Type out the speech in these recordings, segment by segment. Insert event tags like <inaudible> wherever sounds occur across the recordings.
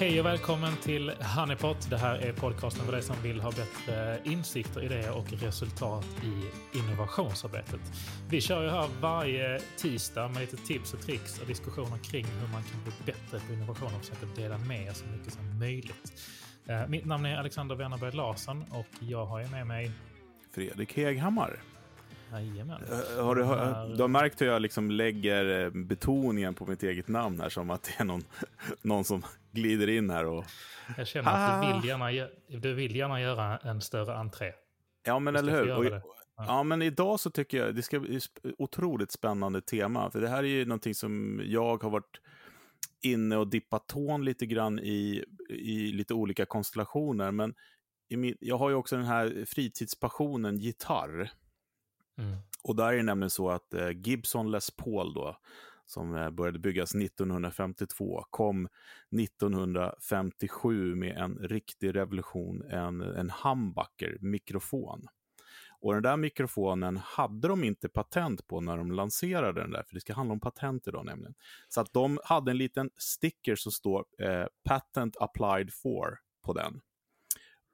Hej och välkommen till Honeypot. Det här är podcasten för dig som vill ha bättre insikter, idéer och resultat i innovationsarbetet. Vi kör ju här varje tisdag med lite tips och tricks och diskussioner kring hur man kan bli bättre på innovation och försöka dela med så mycket som möjligt. Eh, mitt namn är Alexander Wennerberg Larsson och jag har ju med mig Fredrik Heghammar. Jajamän. Uh, har du, har, du har märkt hur jag liksom lägger eh, betoningen på mitt eget namn här som att det är någon, <laughs> någon som glider in här och... Jag känner att du vill, gärna, du vill gärna göra en större entré. Ja, men eller hur. Och, ja. ja. men idag så tycker jag det ska bli otroligt spännande tema. För det här är ju någonting som jag har varit inne och dippat tån lite grann i, i lite olika konstellationer. Men min, jag har ju också den här fritidspassionen gitarr. Mm. Och där är det nämligen så att eh, Gibson Les Paul då, som eh, började byggas 1952, kom 1957 med en riktig revolution, en, en humbucker-mikrofon. Och den där mikrofonen hade de inte patent på när de lanserade den där, för det ska handla om patent idag nämligen. Så att de hade en liten sticker som står eh, “Patent applied for” på den.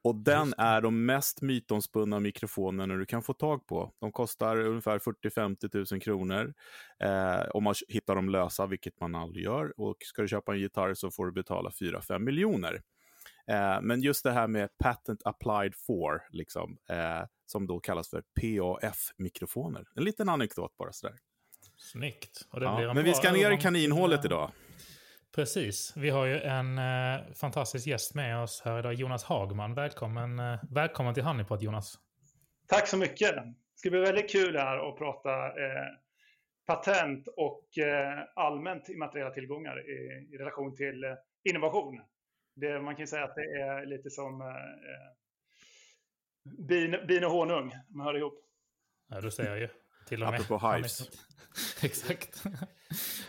Och den är de mest mytomspunna mikrofonerna du kan få tag på. De kostar ungefär 40-50 000 kronor eh, om man hittar dem lösa, vilket man aldrig gör. Och ska du köpa en gitarr så får du betala 4-5 miljoner. Eh, men just det här med patent applied for, liksom, eh, som då kallas för PAF-mikrofoner. En liten anekdot bara sådär. Snyggt. Ja, men vi ska ner i kaninhålet idag. Precis. Vi har ju en eh, fantastisk gäst med oss här idag, Jonas Hagman. Välkommen, eh, välkommen till Honeypot, Jonas. Tack så mycket. Det ska bli väldigt kul här att prata eh, patent och eh, allmänt immateriella tillgångar i, i relation till eh, innovation. Det, man kan säga att det är lite som eh, eh, bin, bin och honung, man hör ihop. Ja, du ser ju. Till och med. Apropå hives. <laughs> Exakt.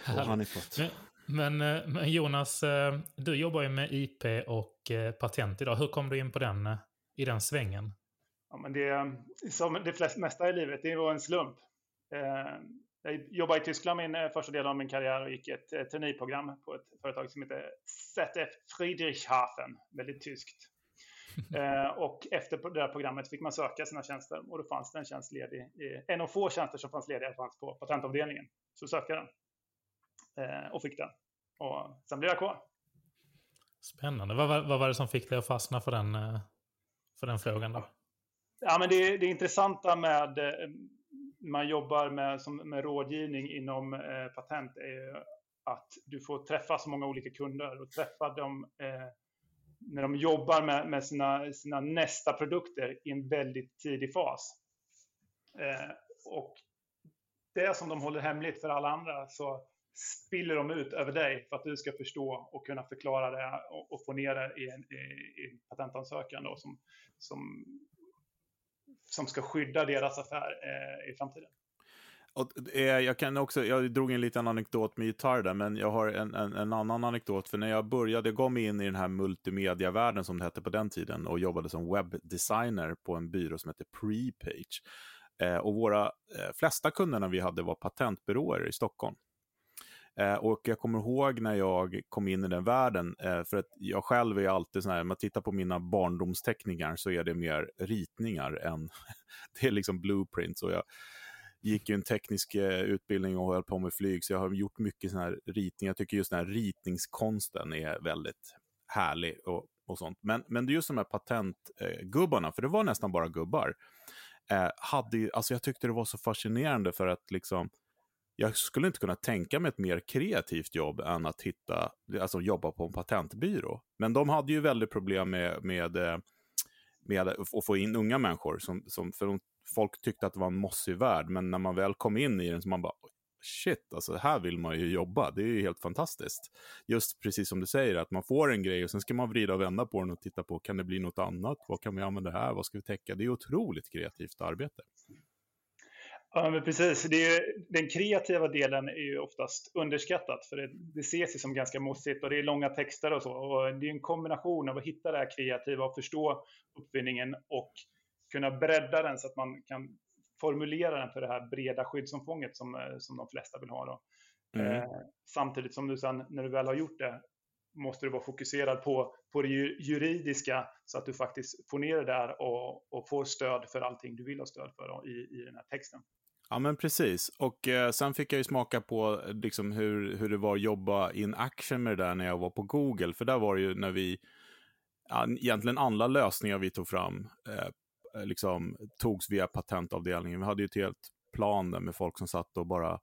och honeypot. Men, eh, men, Jonas, eh, du jobbar ju med IP och eh, patent idag. Hur kom du in på den, i den svängen? Ja, men det, som det flesta, mesta i livet, det var en slump. Jag jobbade i Tyskland min första del av min karriär och gick ett traineeprogram på ett företag som heter ZF Friedrichshafen, väldigt tyskt. <laughs> och efter det där programmet fick man söka sina tjänster och då fanns det en tjänst ledig. En av få tjänster som fanns lediga fanns på patentavdelningen. Så sökte jag den och fick den. Och sen blev jag kvar. Spännande. Vad, vad, vad var det som fick dig att fastna för den, eh, för den frågan? Då? Ja, men det, det intressanta med eh, man jobbar med, som, med rådgivning inom eh, patent är att du får träffa så många olika kunder och träffa dem eh, när de jobbar med, med sina, sina nästa produkter i en väldigt tidig fas. Eh, och det som de håller hemligt för alla andra så spiller de ut över dig för att du ska förstå och kunna förklara det och, och få ner det i en, i, i patentansökan då, som, som, som ska skydda deras affär eh, i framtiden. Och, eh, jag, kan också, jag drog en liten anekdot med gitarr där, men jag har en, en, en, annan anekdot. För när jag började, jag gav mig in i den här multimediavärlden som det hette på den tiden och jobbade som webbdesigner på en byrå som hette Prepage. Eh, och våra eh, flesta kunderna vi hade var patentbyråer i Stockholm. Eh, och jag kommer ihåg när jag kom in i den världen, eh, för att jag själv är alltid sån här, om man tittar på mina barndomsteckningar så är det mer ritningar än, <laughs> det är liksom blueprints. Och jag gick ju en teknisk eh, utbildning och höll på med flyg, så jag har gjort mycket sån här ritningar. Jag tycker just den här ritningskonsten är väldigt härlig och, och sånt. Men, men just de här patentgubbarna, eh, för det var nästan bara gubbar, eh, hade, alltså jag tyckte det var så fascinerande för att liksom, jag skulle inte kunna tänka mig ett mer kreativt jobb än att hitta, alltså jobba på en patentbyrå. Men de hade ju väldigt problem med, med, eh, med att få in unga människor. Som, som, för de, folk tyckte att det var en mossig värld, men när man väl kom in i den så man bara shit, alltså här vill man ju jobba. Det är ju helt fantastiskt. Just precis som du säger, att man får en grej och sen ska man vrida och vända på den och titta på, kan det bli något annat? Vad kan vi använda här? Vad ska vi täcka? Det är otroligt kreativt arbete. Ja, men precis. Det är, den kreativa delen är ju oftast underskattat, för det, det ses ju som ganska mossigt och det är långa texter och så. Och det är en kombination av att hitta det här kreativa och förstå uppfinningen och kunna bredda den så att man kan formulera den för det här breda skyddsomfånget som, som de flesta vill ha. Då. Mm. Eh, samtidigt som du sen, när du väl har gjort det, måste du vara fokuserad på, på det juridiska så att du faktiskt får ner det där och, och får stöd för allting du vill ha stöd för då, i, i den här texten. Ja, men precis. Och eh, sen fick jag ju smaka på eh, liksom, hur, hur det var att jobba in action med det där när jag var på Google. För där var det ju när vi, ja, egentligen alla lösningar vi tog fram, eh, liksom, togs via patentavdelningen. Vi hade ju ett helt plan där med folk som satt och bara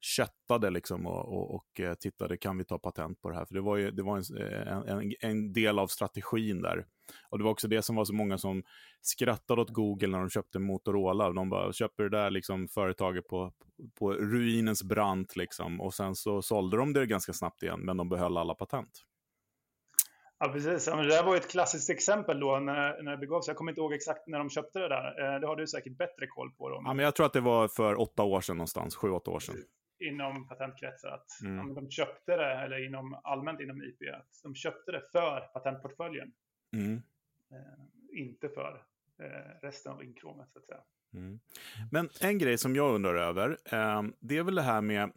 köttade liksom och, och, och, eh, tittade, kan vi ta patent på det här? För det var ju det var en, eh, en, en, del av strategin där. Och det var också det som var så många som skrattade åt Google när de köpte Motorola. De bara, köper det där liksom företaget på, på ruinens brant liksom. Och sen så sålde de det ganska snabbt igen, men de behöll alla patent. Ja, precis. Ja, det där var ett klassiskt exempel då när, när det begav sig. Jag kommer inte ihåg exakt när de köpte det där. Eh, det har du säkert bättre koll på. Då. Ja, men jag tror att det var för åtta år sedan någonstans, sju, åtta år sedan inom patentkretsar att mm. de köpte det, eller inom, allmänt inom IP, att de köpte det för patentportföljen. Mm. Eh, inte för eh, resten av inkråmet, så att säga. Mm. Men en grej som jag undrar över, eh, det är väl det här med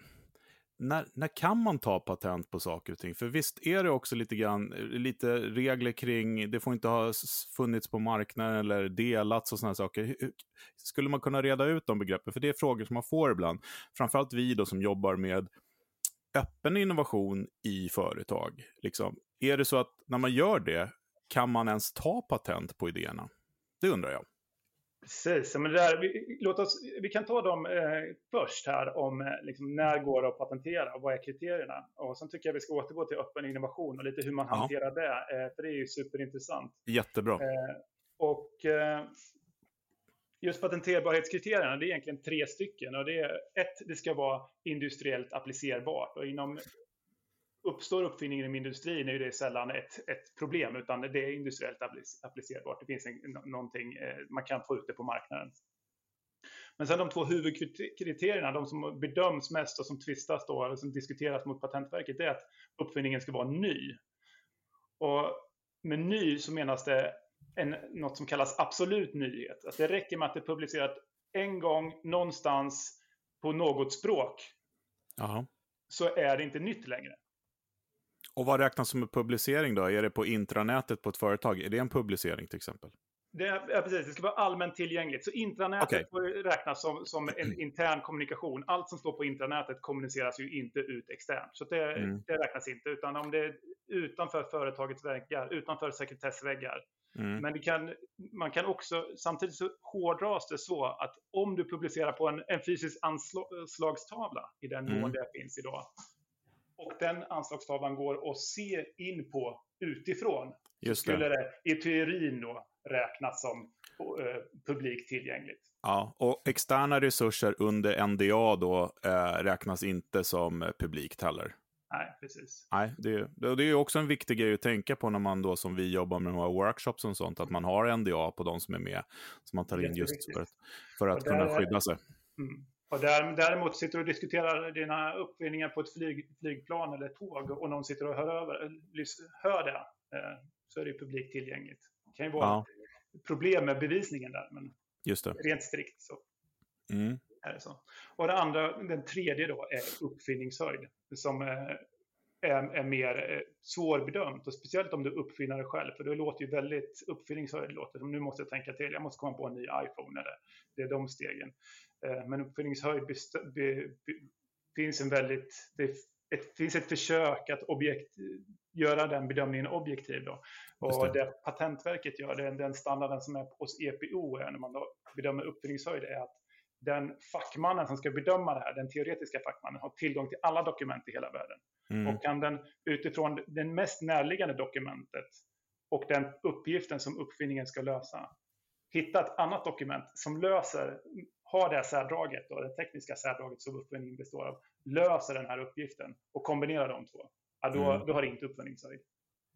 när, när kan man ta patent på saker och ting? För visst är det också lite grann, lite regler kring, det får inte ha funnits på marknaden eller delats och sådana saker. Skulle man kunna reda ut de begreppen? För det är frågor som man får ibland. Framförallt vi då som jobbar med öppen innovation i företag. Liksom. Är det så att när man gör det, kan man ens ta patent på idéerna? Det undrar jag. Precis, men där, vi, låt oss, vi kan ta dem eh, först här om eh, liksom, när går det att patentera och vad är kriterierna? Och sen tycker jag vi ska återgå till öppen innovation och lite hur man ja. hanterar det, eh, för det är ju superintressant. Jättebra. Eh, och eh, just patenterbarhetskriterierna, det är egentligen tre stycken. Och det är, ett, det ska vara industriellt applicerbart. Och inom uppstår uppfinningen inom industrin är det sällan ett, ett problem, utan det är industriellt applicerbart. Det finns en, någonting, eh, man kan få ut det på marknaden. Men sen de två huvudkriterierna, de som bedöms mest och som tvistas då, eller som diskuteras mot Patentverket, det är att uppfinningen ska vara ny. Och med ny så menas det en, något som kallas absolut nyhet. Att det räcker med att det är publicerat en gång någonstans på något språk. Aha. Så är det inte nytt längre. Och vad räknas som en publicering då? Är det på intranätet på ett företag? Är det en publicering till exempel? Det, ja, precis. Det ska vara allmänt tillgängligt. Så intranätet okay. räknas som, som en intern kommunikation. Allt som står på intranätet kommuniceras ju inte ut externt. Så det, mm. det räknas inte. Utan om det är utanför företagets väggar, utanför sekretessväggar. Mm. Men kan, man kan också, samtidigt så hårdras det så att om du publicerar på en, en fysisk anslagstavla i den mån mm. det finns idag, och den anslagstavlan går att se in på utifrån. Just det. skulle det i teorin då räknas som eh, publikt tillgängligt. Ja, och externa resurser under NDA då eh, räknas inte som publikt heller. Nej, precis. Nej, det, det är också en viktig grej att tänka på när man då som vi jobbar med några workshops och sånt, att man har NDA på de som är med, som man tar in just för att, för att kunna skydda sig. Mm. Och där, däremot sitter du och diskuterar dina uppfinningar på ett flyg, flygplan eller tåg och någon sitter och hör, över, hör det, eh, så är det publikt tillgängligt. Det kan ju vara ja. problem med bevisningen där, men Just det. rent strikt så mm. är det så. Och det andra, den tredje då, är uppfinningshöjd, som är, är, är mer eh, svårbedömt. Och speciellt om du uppfinner det själv, för det låter ju väldigt, uppfinningshöjd låter nu måste jag tänka till, jag måste komma på en ny iPhone, eller det är de stegen. Eh, men uppfinningshöjd finns en väldigt, det ett, finns ett försök att objekt, göra den bedömningen objektiv. Då. Och det. det. Patentverket gör, det, den standarden som är hos EPO är när man bedömer uppfinningshöjd är att den fackmannen som ska bedöma det här, den teoretiska fackmannen, har tillgång till alla dokument i hela världen. Mm. Och kan den utifrån det mest närliggande dokumentet och den uppgiften som uppfinningen ska lösa, hitta ett annat dokument som löser har det särdraget, då, det tekniska särdraget som uppfinningen består av, löser den här uppgiften och kombinerar de två, ja, då, mm. då har det inte uppfinningshöjd.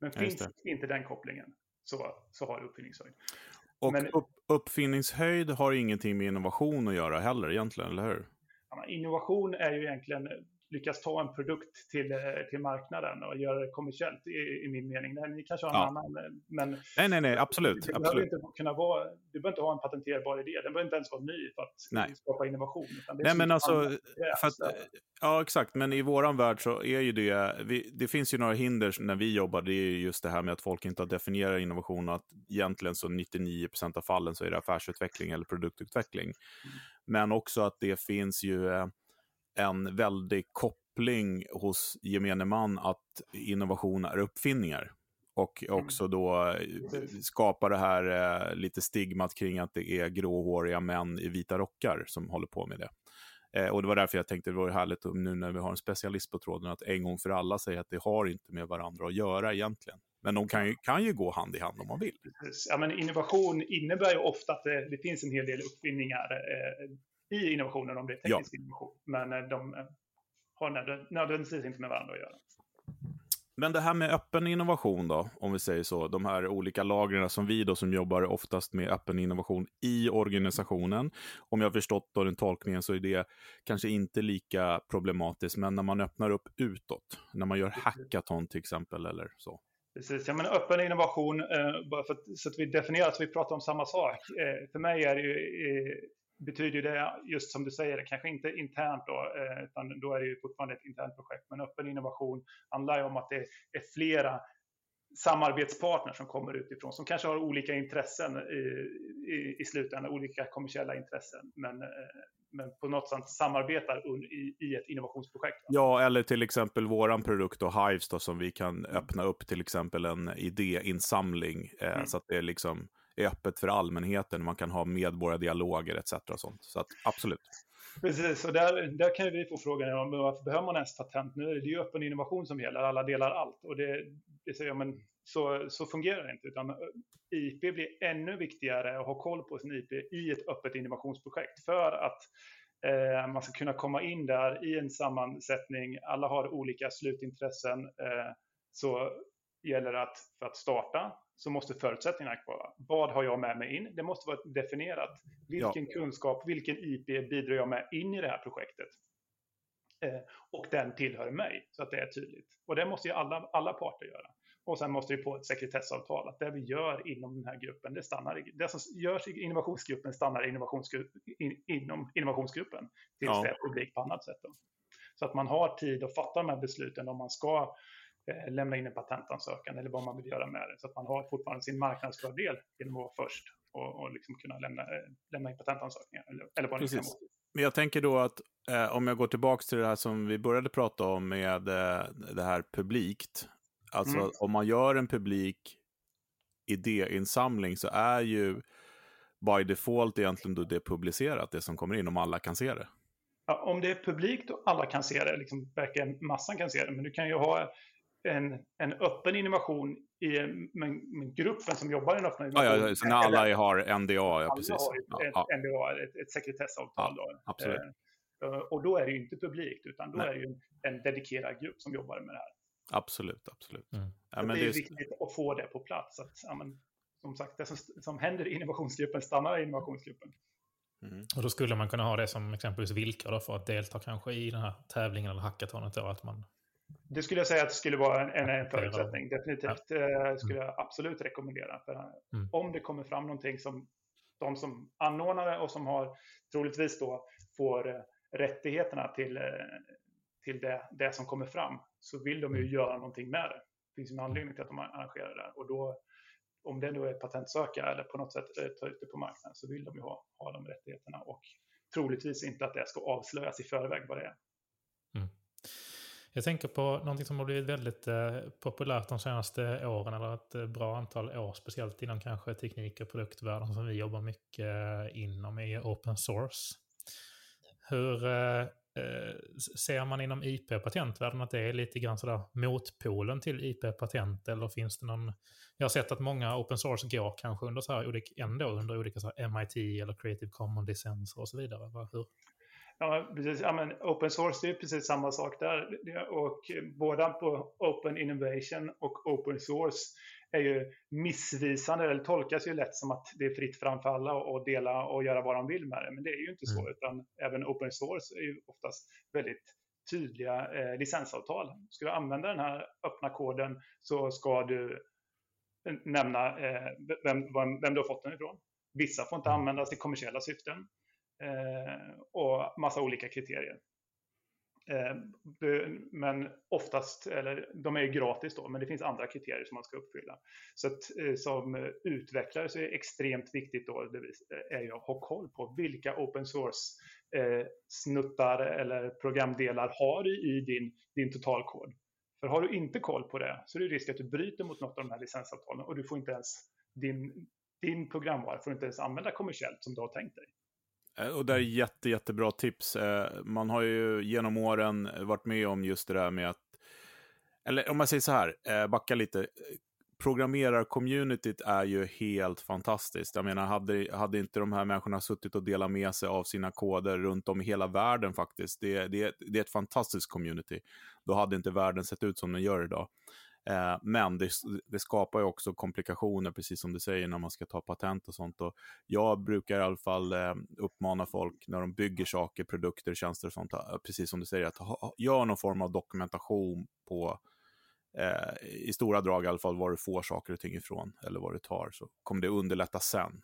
Men finns inte den kopplingen så, så har det uppfinningshöjd. Och Men, upp, uppfinningshöjd har ingenting med innovation att göra heller egentligen, eller hur? Ja, innovation är ju egentligen lyckas ta en produkt till, eh, till marknaden och göra det kommersiellt i, i min mening. Ni kanske har en Ja. annan, eh, men Nej, nej, nej, absolut. du behöver, absolut. inte kunna vara, du behöver inte ha en patenterbar idé. Den behöver inte ens vara ny för att Nej. skapa innovation. Nej, men alltså, att, där. ja, exakt. Men i våran värld så är ju det, vi, det finns ju några hinder när vi jobbar, det är ju just det här med att folk inte har definierat innovation och att egentligen så 99% av fallen så är det affärsutveckling eller produktutveckling. Men också att det finns ju eh, en väldig koppling hos gemene man att innovation är uppfinningar. Och också då eh, skapa det här eh, lite stigmat kring att det är gråhåriga män i vita rockar som håller på med det. Eh, och det var därför jag tänkte det vore härligt nu när vi har en specialist på tråden att en gång för alla säga att det har inte med varandra att göra egentligen. Men de kan ju, kan ju gå hand i hand om man vill. Ja, men innovation innebär ju ofta att det, det finns en hel del uppfinningar eh, i innovationen om det är teknisk innovation. Men eh, de eh, har nödvä- nödvändigtvis inte med varandra att göra. Men det här med öppen innovation då, om vi säger så, de här olika lagren som vi då som jobbar oftast med öppen innovation i organisationen. Om jag har förstått då den tolkningen så är det kanske inte lika problematiskt, men när man öppnar upp utåt, när man gör hackathon till exempel eller så. Precis, ja, men öppen innovation, eh, bara för att, så att vi definierar så vi pratar om samma sak. För mig är det ju, betyder det just som du säger, kanske inte internt då, eh, utan då är det ju fortfarande ett internt projekt. Men öppen innovation handlar ju om att det är flera samarbetspartners som kommer utifrån, som kanske har olika intressen i, i, i slutändan, olika kommersiella intressen, men, eh, men på något sätt samarbetar i, i ett innovationsprojekt. va? Ja, eller till exempel våran produkt då, Hives då, som vi kan öppna upp till exempel en idéinsamling eh, Mm. så att det liksom är öppet för allmänheten. Man kan ha medborgardialoger etc. Och sånt. Så att, absolut. Precis, och där, där kan vi få frågan om varför behöver man ens patent nu? Det är ju öppen innovation som gäller, alla delar allt. Och det, det säger jag, men så, så fungerar det inte, utan eh, IP blir ännu viktigare att ha koll på sin IP i ett öppet innovationsprojekt för att eh, man ska kunna komma in där i en sammansättning, alla har olika slutintressen, eh, så gäller det att för att starta så måste förutsättningarna vara. Vad har jag med mig in? Det måste vara definierat. Vilken kunskap, vilken IP bidrar jag med in i det här projektet? Eh, och den tillhör mig, så att det är tydligt. Och det måste ju alla, alla parter göra. Och sen måste vi på ett sekretessavtal, att det vi gör inom den här gruppen, det, stannar, det som görs i innovationsgruppen stannar innovationsgrupp, in, inom innovationsgruppen tills Ja. det är publikt på annat sätt. Då. Så att man har tid att fatta de här besluten om man ska lämna in en patentansökan eller vad man vill göra med det. Så att man har fortfarande sin marknadsfördel genom att vara först och, och liksom kunna lämna, eh, lämna in patentansökningar. Eller, eller vad det kan Precis. vara. Men jag tänker då att eh, om jag går tillbaka till det här som vi började prata om med eh, det här publikt. Alltså Mm. om man gör en publik idéinsamling så är ju by default egentligen då det publicerat, det som kommer in, om alla kan se det. Ja, om det är publikt och alla kan se det, liksom verkligen massan kan se det, men du kan ju ha en, en öppen innovation i men, men gruppen som jobbar i den öppna Ja, innovationen. ja, så när alla har NDA, ja alla precis. har ett, Ja, ett, ja, NDA, ett, ett sekretessavtal. då. absolut. Eh, och då är det ju inte publikt, utan då Nej. är det ju en, en dedikerad grupp som jobbar med det här. absolut, absolut. Mm. Ja, det är är, viktigt att få det på plats. Att, ja, men, som sagt, det som, som händer i innovationsgruppen stannar i innovationsgruppen. mm. Och då skulle man kunna ha det som exempelvis villkor då för att delta kanske i den här tävlingen eller hackathonet. Då, att man, Det skulle jag säga att det skulle vara en, en, förutsättning. Definitivt eh, skulle jag absolut rekommendera. För Mm. Om det kommer fram någonting som de som anordnar det och som har troligtvis då får eh, rättigheterna till, eh, till det, det som kommer fram så vill de ju göra någonting med det. Det finns en anledning till att de arrangerar det. Och då, om det nu är patentsöka eller på något sätt eh, ta ut det på marknaden så vill de ju ha, ha de rättigheterna och troligtvis inte att det ska avslöjas i förväg vad det är. Jag tänker på någonting som har blivit väldigt eh, populärt de senaste åren, eller ett eh, bra antal år, speciellt inom kanske teknik och produktvärlden som vi jobbar mycket eh, inom, är open source. Hur eh, eh ser man inom IP-patentvärlden att det är lite grann sådär motpolen till IP-patent, eller finns det någon... Jag har sett att många open source går kanske under så här, ändå under olika så här MIT eller Creative Commons-licenser och så vidare. Hur? Ja, precis. Ja, men open source det är precis samma sak där. Och båda på open innovation och open source är ju missvisande, eller tolkas ju lätt som att det är fritt fram för alla att dela och göra vad de vill med det. Men det är ju inte så, Mm. utan även open source är ju oftast väldigt tydliga eh, licensavtal. Ska du använda den här öppna koden så ska du nämna eh, vem, vem, du har fått den ifrån. Vissa får inte mm. användas i kommersiella syften eh, Eh, och massa olika kriterier. Eh, men oftast, eller de är gratis då, men det finns andra kriterier som man ska uppfylla. Så att eh, som utvecklare så är det extremt viktigt då, det är att ha koll på vilka open source-snuttar eller programdelar har du i din, din totalkod. För har du inte koll på det så är det risk att du bryter mot något av de här licensavtalen och du får inte ens din, din programvara får inte ens använda kommersiellt som du har tänkt dig. Eh, och det är jätte, jättebra tips. Eh, man har ju genom åren varit med om just det där med att, eller om man säger så här, eh, backa lite. Programmerar-communityt är ju helt fantastiskt. Jag menar, hade, hade inte de här människorna suttit och delat med sig av sina koder runt om i hela världen faktiskt, det, det, det är ett fantastiskt community. Då hade inte världen sett ut som den gör idag. Eh, men det, det, skapar ju också komplikationer, precis som du säger, när man ska ta patent och sånt. Och jag brukar i alla fall eh, uppmana folk när de bygger saker, produkter, tjänster och sånt, precis som du säger, att ha, gör någon form av dokumentation på eh, i stora drag i alla fall var du får saker och ting ifrån eller vad du tar, så kommer det underlätta sen.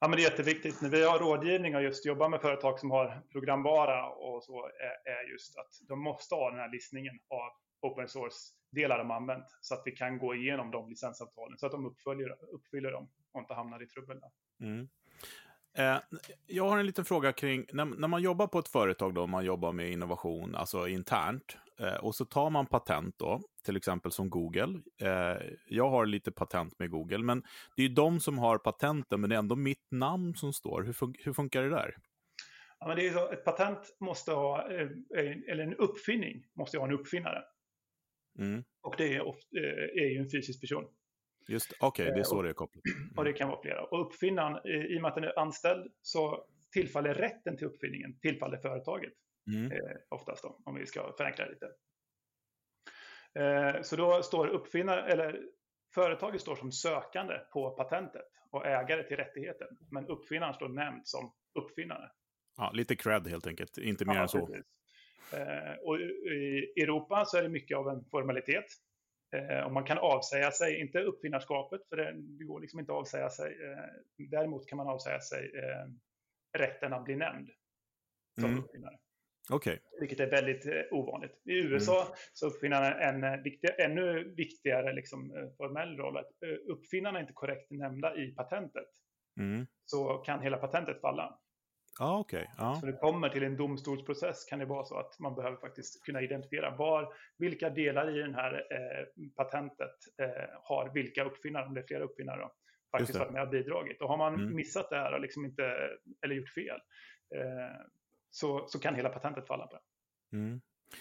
Ja, men det är jätteviktigt. När vi har rådgivning och just jobbar med företag som har programvara och så eh, är just att de måste ha den här listningen av open source-delar de använt så att vi kan gå igenom de licensavtalen så att de uppfyller, uppfyller dem och inte hamnar i trubbel. Mm. Eh, jag har en liten fråga kring, när, när, man jobbar på ett företag, då, man jobbar med innovation, alltså internt, eh, och så tar man patent då, till exempel som Google. Eh, jag har lite patent med Google, men det är ju de som har patenten, men det är ändå mitt namn som står. Hur, fun hur funkar det där? Ja, men det är så, ett patent måste ha, eh, eller en uppfinning måste ha en uppfinnare. Mm. Och det är, ofta, eh, är ju en fysisk person. Just okej, okay, det är så och, det är kopplat. Mm. Och det kan vara flera. Och uppfinnaren, i och med att den är anställd, så tillfaller rätten till uppfinningen tillfaller företaget. Mm. Eh, oftast då, om vi ska förenkla det lite. Eh, så då står uppfinnare, eller företaget står som sökande på patentet och ägare till rättigheten. Men uppfinnaren står nämnd som uppfinnare. Ja, lite cred helt enkelt, inte mer ja, än så. Precis. Eh, och i Europa så är det mycket av en formalitet. Eh, och man kan avsäga sig, inte uppfinnarskapet, för det, går liksom inte att avsäga sig. Eh, däremot kan man avsäga sig rätten att bli nämnd som mm. uppfinnare. Okay. Vilket är väldigt ovanligt. I USA mm. så uppfinnarna en viktig, ännu viktigare liksom, formell roll. Att uppfinnarna är inte korrekt nämnda i patentet mm. så kan hela patentet falla. Ah, okay. ah. Så det kommer till en domstolsprocess kan det vara så att man behöver faktiskt kunna identifiera var, vilka delar i det här eh, patentet eh, har vilka uppfinnare, om det är flera uppfinnare, då, faktiskt varit med och bidragit. Och har man mm. missat det här och liksom inte, eller gjort fel eh, så, så kan hela patentet falla på det. Mm.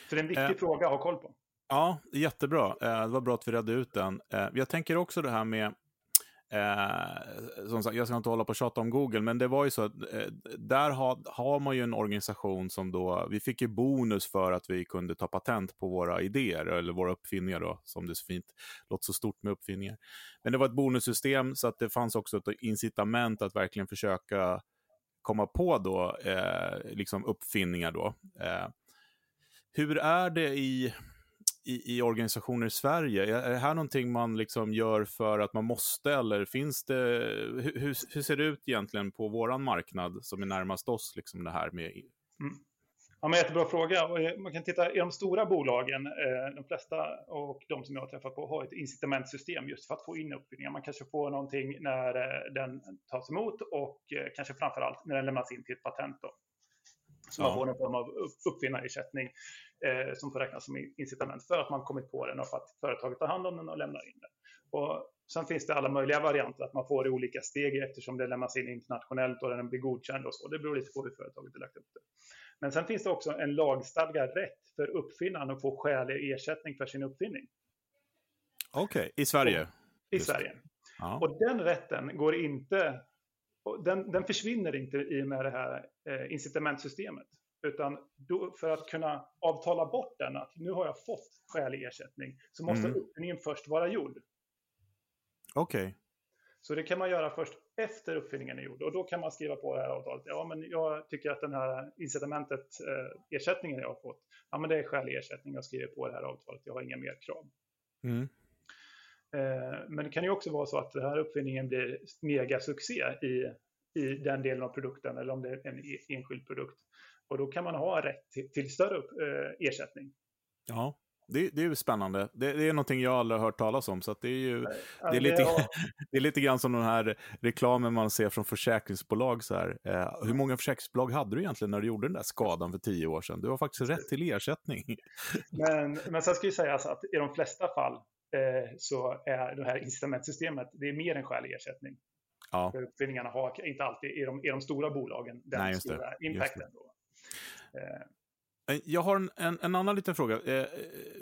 Så det är en viktig eh, fråga att ha koll på. Ja, jättebra. Eh, det var bra att vi redde ut den. Eh, jag tänker också det här med Eh, som sagt, jag ska inte hålla på och tjata om Google, men det var ju så att eh, där har, har man ju en organisation som då, vi fick ju bonus för att vi kunde ta patent på våra idéer, eller våra uppfinningar då, som det är så fint, låter så stort med uppfinningar. Men det var ett bonussystem så att det fanns också ett incitament att verkligen försöka komma på då, eh, liksom uppfinningar då. Eh, hur är det i i, i organisationer i Sverige? Är det här någonting man liksom gör för att man måste eller finns det, hur, hur ser det ut egentligen på våran marknad som är närmast oss, liksom det här med mm. Ja, men jättebra fråga. Eh, man kan titta i de stora bolagen, eh, de flesta och de som jag har träffat på har ett incitamentsystem just för att få in uppfinningar. Man kanske får någonting när eh, den tas emot och kanske framför allt när den lämnas in till ett patent. Då. Så ja. man får någon form av uppfinnarersättning eh, som får räknas som incitament för att man kommit på den och för att företaget tar hand om den och lämnar in den. Och sen finns det alla möjliga varianter, att man får i olika steg eftersom det lämnas in internationellt och den blir godkänd och så. Det beror lite på hur företaget är lagt upp det. Men sen finns det också en lagstadgad rätt för uppfinnaren att få skälig ersättning för sin uppfinning. Okej, okay. i Sverige? Och, I. Sverige. Ja. Och den rätten går inte den, den, försvinner inte i och med det här incitamentsystemet. Utan för att kunna avtala bort den, att nu har jag fått skälig ersättning, så måste mm. uppfinningen först vara gjord. Okej. Okay. Så det kan man göra först efter uppfinningen är gjord och då kan man skriva på det här avtalet. Ja, men jag tycker att den här incitamentet, eh, ersättningen jag har fått, ja, men det är skälig ersättning. Jag skriver på det här avtalet. Jag har inga mer krav. Mm. Eh, men det kan ju också vara så att den här uppfinningen blir megasuccé i, i den delen av produkten eller om det är en e, enskild produkt. Och då kan man ha rätt till, till större eh, ersättning. Ja. Det, det är ju spännande. Det, det, är någonting jag aldrig har hört talas om. Så det, är ju, det, är lite, <laughs> det är lite grann som den här reklamen man ser från försäkringsbolag. Så här. Eh, hur många försäkringsbolag hade du egentligen när du gjorde den där skadan för tio år sedan? Du har faktiskt rätt till ersättning. <laughs> Men, men sen ska ju sägas att i de flesta fall eh, så är det här incitamentsystemet det är mer än skälig ersättning. Ja. För uppfinningarna har inte alltid i de, i de stora bolagen den Nej, stora impacten. Då. Eh, Eh, jag har en, en, en, annan liten fråga. Eh,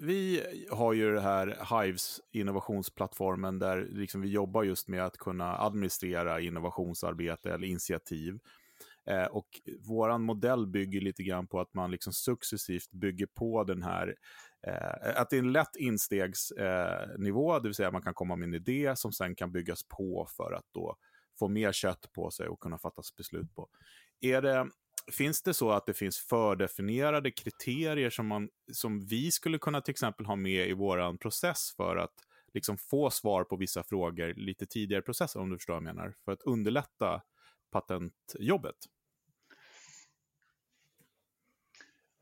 vi har ju det här Hives innovationsplattformen där liksom vi jobbar just med att kunna administrera innovationsarbete eller initiativ. Eh, och vår modell bygger lite grann på att man liksom successivt bygger på den här, eh, att det är en lätt instegsnivå, det vill säga man kan komma med en idé som sen kan byggas på för att då få mer kött på sig och kunna fattas beslut på. Är det, finns det så att det finns fördefinierade kriterier som, man, som vi skulle kunna till exempel ha med i vår process för att liksom få svar på vissa frågor lite tidigare i processen, om du förstår vad jag menar, för att underlätta patentjobbet?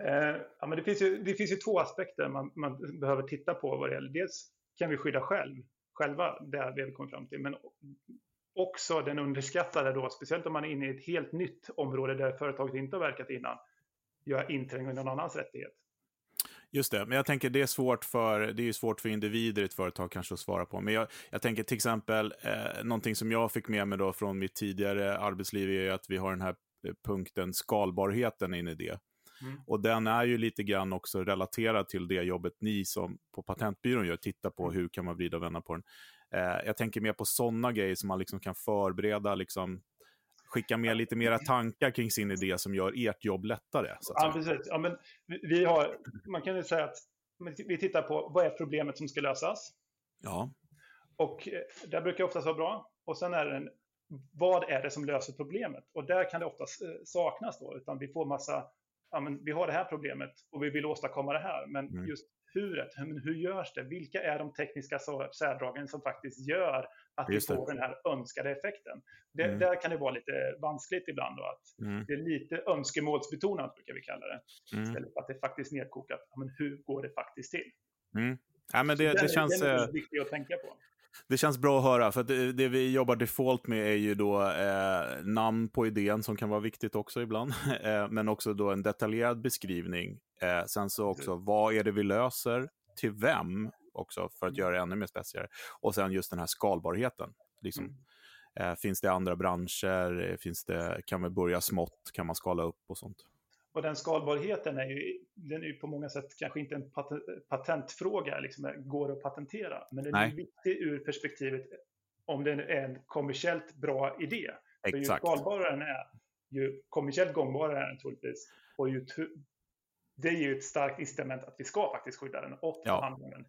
Eh, ja, men det, finns ju, det finns ju två aspekter man, man behöver titta på vad det gäller. Dels kan vi skydda själv, själva det vi har kommit fram till, men också den underskattade då, speciellt om man är inne i ett helt nytt område där företaget inte har verkat innan, gör inträng i någon annans rättighet. Just det, men jag tänker det är svårt för, det är svårt för individer i ett företag kanske att svara på. Men jag, jag tänker till exempel, eh, någonting som jag fick med mig då från mitt tidigare arbetsliv är att vi har den här eh, punkten skalbarheten in i det. Mm. Och den är ju lite grann också relaterad till det jobbet ni som på patentbyrån gör, titta på mm. hur kan man vrida och vända på den. Eh, jag tänker mer på sådana grejer som man liksom kan förbereda, liksom, skicka med lite mera tankar kring sin idé som gör ert jobb lättare. ja, precis. Ja, men vi har, man kan ju säga att vi tittar på vad är problemet som ska lösas. Ja. Och eh, det brukar oftast vara bra. Och sen är det en, vad är det som löser problemet? Och där kan det oftast eh, saknas då, utan vi får massa, ja, men vi har det här problemet och vi vill åstadkomma det här, men mm. just huret. Hur görs det? Vilka är de tekniska särdragen som faktiskt gör att vi får den här önskade effekten? Det, mm. Där kan det vara lite vanskligt ibland. Då, att mm. Det är lite önskemålsbetonat, brukar vi kalla det. Mm. Istället för att det faktiskt nedkokat. Men hur går det faktiskt till? Mm. Ja, men det, det, det känns... Den är viktig att tänka på. Det känns bra att höra, för det, det, vi jobbar default med är ju då eh, namn på idén som kan vara viktigt också ibland, <laughs> eh, men också då en detaljerad beskrivning. Eh, sen så också, vad är det vi löser, till vem också, för att mm. göra det ännu mer speciellt. Och sen just den här skalbarheten. Liksom. Mm. Eh, finns det andra branscher? Finns det, kan vi börja smått? Kan man skala upp och sånt? Och den skalbarheten är ju, den är ju på många sätt kanske inte en patentfråga, liksom, går att patentera. Men den Nej. är viktig ur perspektivet om det är en kommersiellt bra idé. Exakt. För ju skalbarare den är, ju kommersiellt gångbarare är den troligtvis. Och ju det är ju ett starkt incitament att vi ska faktiskt skydda den och ja. handlingen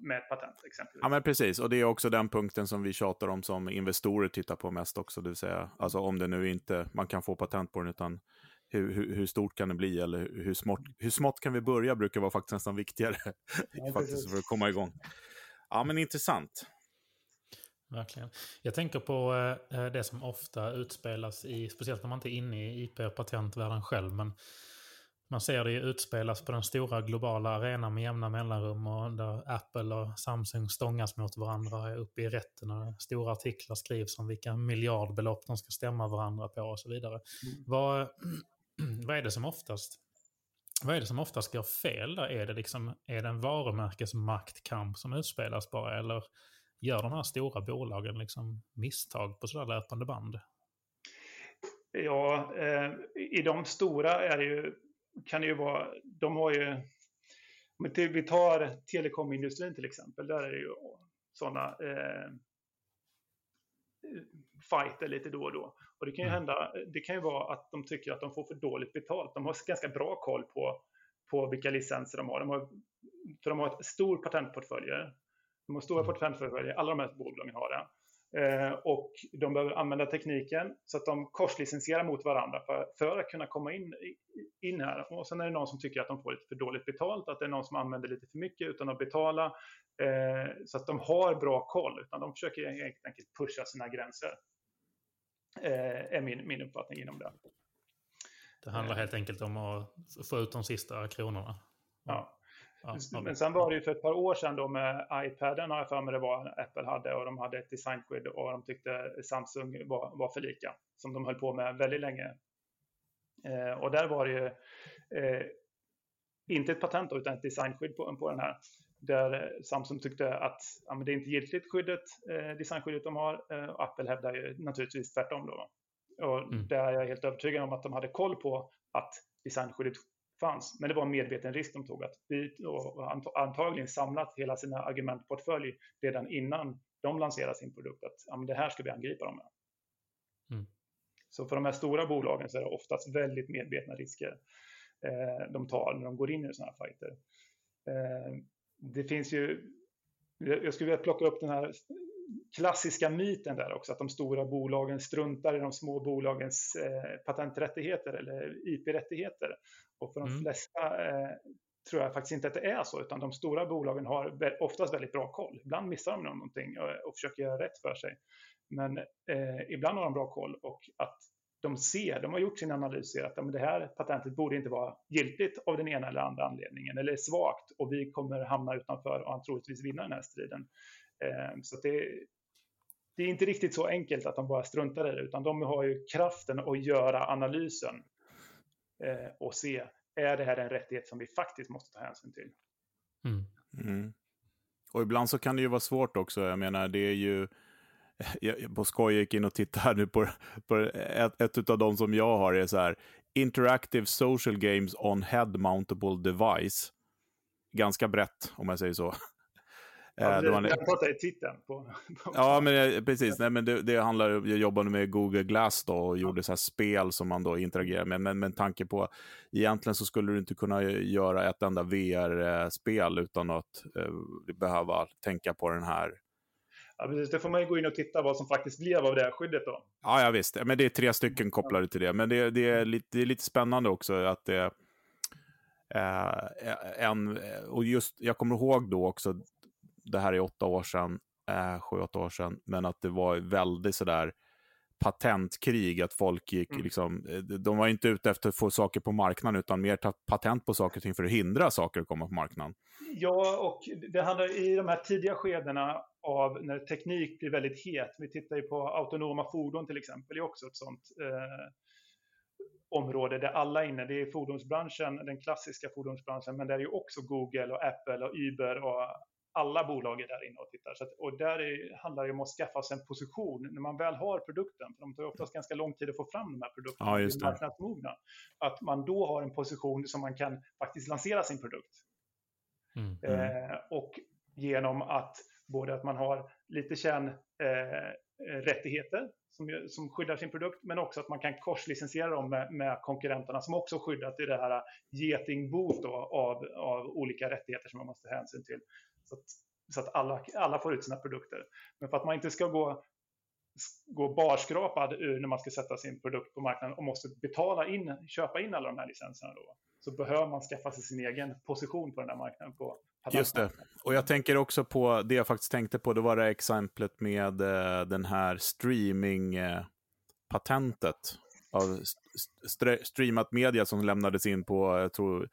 med ett patent exempelvis. Ja, men precis. Och det är också den punkten som vi tjatar om som investorer tittar på mest också. Det vill säga, alltså om det nu inte, man kan få patent på den, utan hur, hur, hur, stort kan det bli eller hur smått, hur smått kan vi börja brukar vara faktiskt nästan viktigare <laughs> ja, faktiskt, för att komma igång. Ja, men intressant. Verkligen. Jag tänker på eh, det som ofta utspelas i, speciellt när man inte är inne i IP och patentvärlden själv, men man ser det ju utspelas på den stora globala arenan med jämna mellanrum och där Apple och Samsung stångas mot varandra uppe i rätten och stora artiklar skrivs om vilka miljardbelopp de ska stämma varandra på och så vidare. Mm. Vad, <clears throat> vad är det som oftast vad är det som oftast går fel där? Är det, liksom, är det en varumärkesmaktkamp som utspelas bara? Eller gör de här stora bolagen liksom misstag på sådär löpande band? Ja, eh, i de stora är det ju, kan det ju vara, de har ju, om vi tar telekomindustrin till exempel, där är det ju sådana eh, eh fighter lite då och då. Och det kan ju mm. hända, det kan ju vara att de tycker att de får för dåligt betalt. De har ganska bra koll på, på vilka licenser de har. De har för de har ett stor patentportfölj. De har stora mm. patentportföljer, alla de här bolagen har det. Eh, och de behöver använda tekniken så att de korslicensierar mot varandra för, för att kunna komma in, in här. Och sen är det någon som tycker att de får lite för dåligt betalt, att det är någon som använder lite för mycket utan att betala. Eh, så att de har bra koll, utan de försöker helt enkelt pusha sina gränser. Eh, är min, min uppfattning inom det. Det handlar helt enkelt om att få ut de sista kronorna. Ja. Ja, men sen var det ju för ett par år sedan då med iPaden har jag för mig det var Apple hade och de hade ett designskydd och de tyckte Samsung var, var för lika som de höll på med väldigt länge. Eh, och där var det ju eh, inte ett patent utan ett designskydd på, på den här. Där Samsung tyckte att ja, det är inte giltigt skyddet, eh, designskyddet de har. Eh, Apple hävdar ju naturligtvis tvärtom då. Och mm. där är jag helt övertygad om att de hade koll på att designskyddet fanns. Men det var en medveten risk de tog att vi antagligen samlat hela sina argumentportfölj redan innan de lanserade sin produkt. Att ja, det här ska vi angripa dem med. Mm. Så för de här stora bolagen så är det oftast väldigt medvetna risker eh, de tar när de går in i sådana här fighter. Eh, det finns ju, jag skulle vilja plocka upp den här klassiska myten där också, att de stora bolagen struntar i de små bolagens eh, patenträttigheter eller IP-rättigheter. Och för de mm. flesta eh, tror jag faktiskt inte att det är så, utan de stora bolagen har oftast väldigt bra koll. Ibland missar de någonting och, och försöker göra rätt för sig. Men eh, ibland har de bra koll och att de ser, de har gjort sin analys, ser att men det här patentet borde inte vara giltigt av den ena eller andra anledningen, eller är svagt och vi kommer hamna utanför och troligtvis vinna den här striden. Eh, så det, det är inte riktigt så enkelt att de bara struntar i det, utan de har ju kraften att göra analysen eh, och se, är det här en rättighet som vi faktiskt måste ta hänsyn till? Mm. Mm. Och ibland så kan det ju vara svårt också. Jag menar, det är ju... <laughs> Jag, på skoj gick in och tittade här nu på, på ett, ett av de som jag har är så här. Interactive social games on head mountable device. Ganska brett, om jag säger så. <laughs> Ja, det, det, jag pratar i titeln. På, på, ja, men precis. Nej, men det, det handlar, jag jobbade med Google Glass då och gjorde så här spel som man då interagerar med. Men med tanke på, egentligen så skulle du inte kunna göra ett enda VR-spel utan att eh, behöva tänka på den här Ja, precis. Det får man ju gå in och titta vad som faktiskt blev av det här skyddet då. Ja, ja visst. Men det är tre stycken kopplade till det. Men det, det, är, lite, det är lite spännande också att det eh, en, och just, jag kommer ihåg då också, det här är åtta år sedan, eh, sju, åtta år sedan, men att det var väldigt sådär patentkrig, att folk gick mm. liksom, eh, de var inte ute efter att få saker på marknaden, utan mer ta patent på saker och ting för att hindra saker att komma på marknaden. Ja, och det handlar i de här tidiga skedena av när teknik blir väldigt het. Vi tittar ju på autonoma fordon till exempel, det är också ett sånt eh, område där alla är inne. Det är fordonsbranschen, den klassiska fordonsbranschen, men det är ju också Google och Apple och Uber och alla bolag är där inne och tittar. Så att, och där är, handlar det om att skaffa sig en position när man väl har produkten. För de tar oftast ganska lång tid att få fram de här produkterna. Ja, just det. Att man då har en position som man kan faktiskt lansera sin produkt. Mm, mm. Eh, och genom att både att man har lite kärnrättigheter eh, som, som skyddar sin produkt, men också att man kan korslicensiera dem med, med konkurrenterna som också skyddat i det här eh, getingboet av, av olika rättigheter som man måste hänsyn till. Så att, så att alla, alla får ut sina produkter. Men för att man inte ska gå, gå barskrapad ur när man ska sätta sin produkt på marknaden och måste betala in, köpa in alla de här licenserna då, så behöver man skaffa sig sin egen position på den här marknaden. På Just det. Och jag tänker också på, det jag faktiskt tänkte på, det var det exemplet med uh, den här streaming-patentet. Av st streamat media som lämnades in på, jag tror,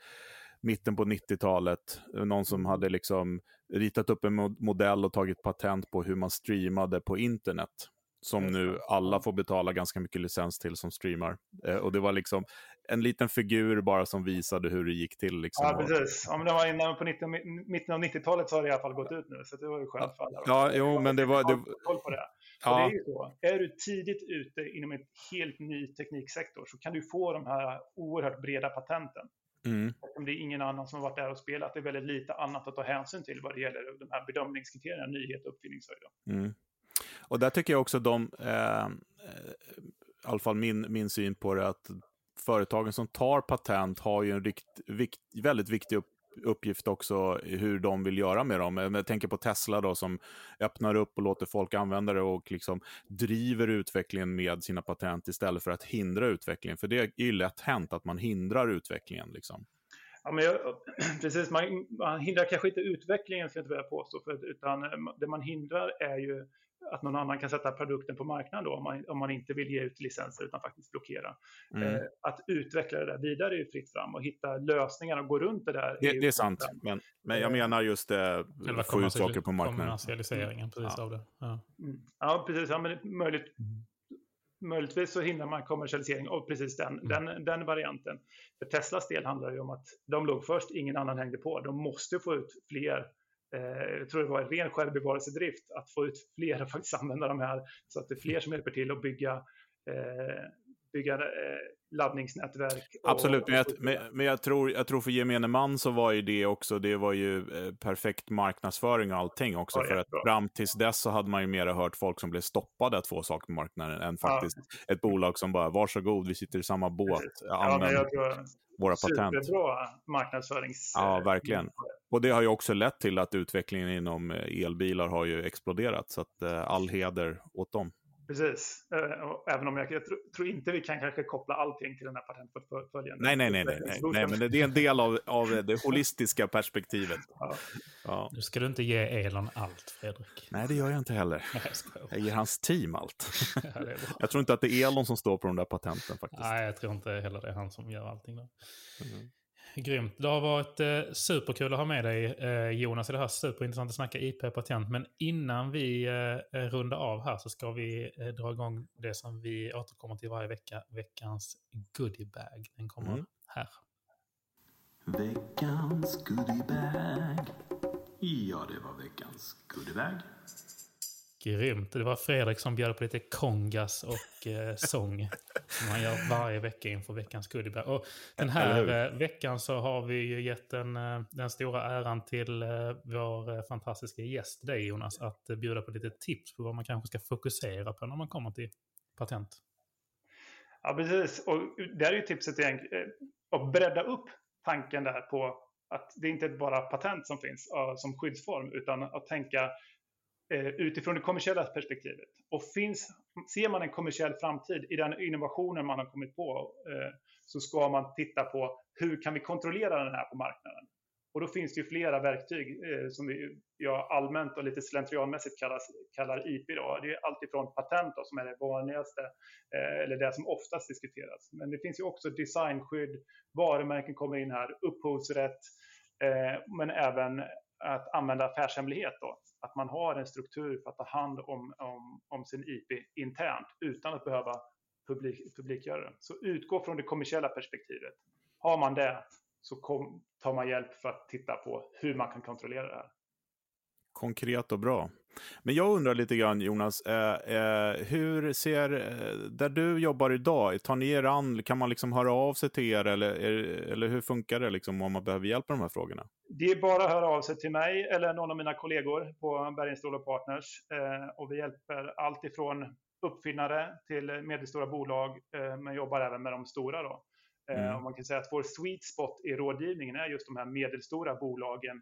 mitten på 90-talet. Någon som hade liksom ritat upp en modell och tagit patent på hur man streamade på internet. Som nu alla får betala ganska mycket licens till som streamar. Eh, och det var liksom en liten figur bara som visade hur det gick till. Liksom. Ja, precis. Ja, men det var innan på 90, mitten av 90-talet så har det i alla fall gått ut nu. Så det var ju skönt för alla. Ja, jo, men det var... Det... Koll på det. Ja. det är ju så. Är du tidigt ute inom en helt ny tekniksektor så kan du få de här oerhört breda patenten. Mm. Om det är ingen annan som har varit där och spelat, det är väldigt lite annat att ta hänsyn till vad det gäller de här bedömningskriterierna, nyhet och uppfinningshöjd. Mm. Och där tycker jag också de, eh, i alla fall min, min syn på det, att företagen som tar patent har ju en rikt, vikt, väldigt viktig upp, uppgift också hur de vill göra med dem. Jag tänker på Tesla då som öppnar upp och låter folk använda det och liksom driver utvecklingen med sina patent istället för att hindra utvecklingen. För det är ju lätt hänt att man hindrar utvecklingen. Liksom. Ja, men jag, <clears throat> precis, man, man, hindrar kanske inte utvecklingen, ska jag inte vilja påstå, för, utan eh, det man hindrar är ju att någon annan kan sätta produkten på marknaden då, om man, om man inte vill ge ut licenser utan faktiskt blockera. Mm. Eh, att utveckla det där vidare är ju fritt fram och hitta lösningar och gå runt det där. Det är, det är sant, men, men jag menar just det, Eller få ut saker på marknaden. Kommersialiseringen, precis ja. av det. Ja, mm. ja precis. Ja, men möjligt, mm. Möjligtvis så hindrar man kommersialisering av precis den, mm. den, den varianten. För Teslas del handlar det ju om att de låg först, ingen annan hängde på. De måste få ut fler Eh, Eh, jag tror det var en ren självbevarelsedrift att få ut fler och faktiskt använda de här så att det är fler som hjälper till att bygga, eh, bygga eh, laddningsnätverk. Absolut, och, men, jag, men, men jag, tror, jag tror för gemene man så var ju det också, det var ju eh, perfekt marknadsföring och allting också. Ja, för att fram tills dess så hade man ju mera hört folk som blev stoppade att få saker på marknaden än faktiskt ja. ett bolag som bara, varsågod, vi sitter i samma båt, använd ja, våra patent. Superbra marknadsförings... Ja, verkligen. Och det har ju också lett till att utvecklingen inom eh, elbilar har ju exploderat, så att eh, all heder åt dem. Precis, eh, även om jag, jag tror, tror, inte vi kan kanske koppla allting till den här patentportföljen. Nej, nej, nej, nej, nej, nej, men det är en del av, av det <laughs> holistiska perspektivet. Ja. Ja. Nu ska du inte ge Elon allt, Fredrik. Nej, det gör jag inte heller. Jag ger hans team allt. <laughs> Ja, jag tror inte att det är Elon som står på de där patenten faktiskt. Nej, jag tror inte heller det är han som gör allting. Där. Mm. Grymt. Det har varit eh, superkul att ha med dig eh, Jonas i det här. Superintressant att snacka IP-patent. Men innan vi eh, eh, rundar av här så ska vi eh, dra igång det som vi återkommer till varje vecka. Veckans goodiebag. Den kommer mm. här. Veckans goodiebag. Ja, det var veckans goodiebag. Grymt. Det var Fredrik som bjöd på lite kongas och eh, sång. Som han gör varje vecka inför veckans goodiebag. Och den här eh, veckan så har vi ju gett den, eh, den stora äran till eh, vår eh, fantastiska gäst, dig Jonas, att eh, bjuda på lite tips på vad man kanske ska fokusera på när man kommer till patent. Ja, precis. Och där är ju tipset egentligen att bredda upp tanken där på att det inte är bara patent som finns som skyddsform, utan att tänka Eh, Eh, utifrån det kommersiella perspektivet. Och finns, ser man en kommersiell framtid i den innovationen man har kommit på eh, så ska man titta på hur kan vi kontrollera den här på marknaden? Och då finns det ju flera verktyg eh, som vi, jag allmänt och lite slentrianmässigt kallar, kallar IP. Då. Det är alltifrån patent då, som är det vanligaste, eller det som oftast diskuteras. Men det finns ju också designskydd, varumärken kommer in här, upphovsrätt, men även att använda affärshemlighet. Då att man har en struktur för att ta hand om, om, om sin IP internt utan att behöva publik, publikgöra den. Så utgå från det kommersiella perspektivet. Har man det så kom, tar man hjälp för att titta på hur man kan kontrollera det här. Konkret och bra. Men jag undrar lite grann Jonas, eh, eh, hur ser, eh, där du jobbar idag, tar ni er an, kan man liksom höra av sig till er eller, eller hur funkar det liksom om man behöver hjälp med de här frågorna? Det är bara att höra av sig till mig eller någon av mina kollegor på Bergenstål Partners eh, och vi hjälper allt ifrån uppfinnare till medelstora bolag eh, men jobbar även med de stora då. Eh, mm. man kan säga att vår sweet spot i rådgivningen är just de här medelstora bolagen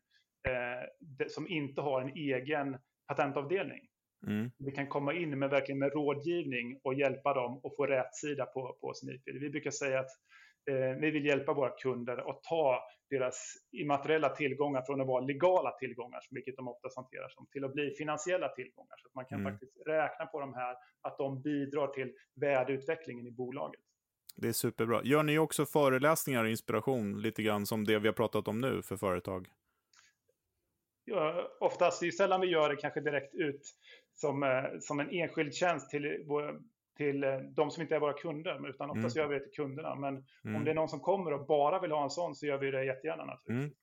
som inte har en egen patentavdelning. Mm. Vi kan komma in med, verkligen med rådgivning och hjälpa dem att få rätt sida på, på sin IP. Vi brukar säga att eh, vi vill hjälpa våra kunder att ta deras immateriella tillgångar från att vara legala tillgångar, vilket de oftast hanterar som, till att bli finansiella tillgångar. Så att man kan mm. faktiskt räkna på de här, att de bidrar till värdeutvecklingen i bolaget. Det är superbra. Gör ni också föreläsningar och inspiration, lite grann som det vi har pratat om nu för företag? Oftast, det är sällan vi gör det kanske direkt ut som, eh, som en enskild tjänst till, till eh, de som inte är våra kunder, utan oftast mm. gör vi det till kunderna. Men mm. om det är någon som kommer och bara vill ha en sån så gör vi det jättegärna naturligtvis. Mm.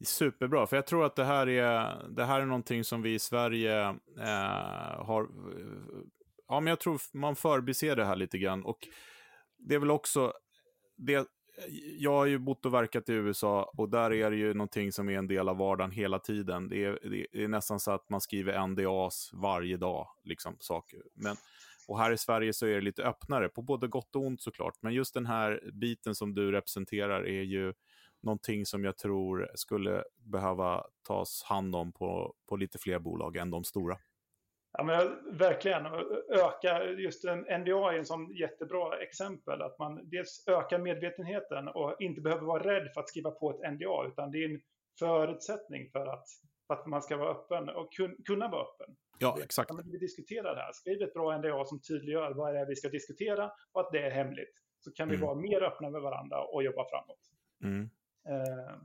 Superbra, för jag tror att det här är, det här är någonting som vi i Sverige eh, har... Ja, men jag tror man förbiser det här lite grann. Och det är väl också det jag har ju bott och verkat i USA och där är det ju någonting som är en del av vardagen hela tiden. Det är, det är nästan så att man skriver NDAs varje dag, liksom saker. Men, och här i Sverige så är det lite öppnare, på både gott och ont såklart. Men just den här biten som du representerar är ju någonting som jag tror skulle behöva tas hand om på, på lite fler bolag än de stora. Ja, men verkligen. Öka, just en NDA är en sån jättebra exempel. Att man dels ökar medvetenheten och inte behöver vara rädd för att skriva på ett NDA, utan det är en förutsättning för att, för att man ska vara öppen och kun, kunna vara öppen. Ja, exakt. Ja, vi diskuterar det här. Skriv ett bra NDA som tydliggör vad det är vi ska diskutera och att det är hemligt. Så kan vi mm. vara mer öppna med varandra och jobba framåt. Mm. Eh.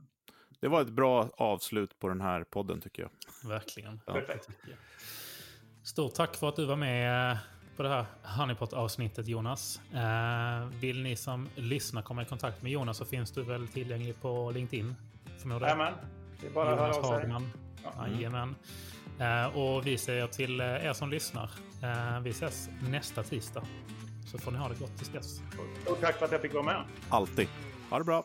Det var ett bra avslut på den här podden tycker jag. Verkligen. Ja. Perfekt. Stort tack för att du var med på det här Honeypot-avsnittet Jonas. Eh, vill ni som lyssnar komma i kontakt med Jonas så finns du väl tillgänglig på LinkedIn? Jajamän, det är bara Jonas att höra av sig. Ja. Jajamän. Eh, och vi säger till eh, er som lyssnar, eh, vi ses nästa tisdag. Så får ni ha det gott tills dess. Och tack för att jag fick vara med. Alltid. Ha det bra.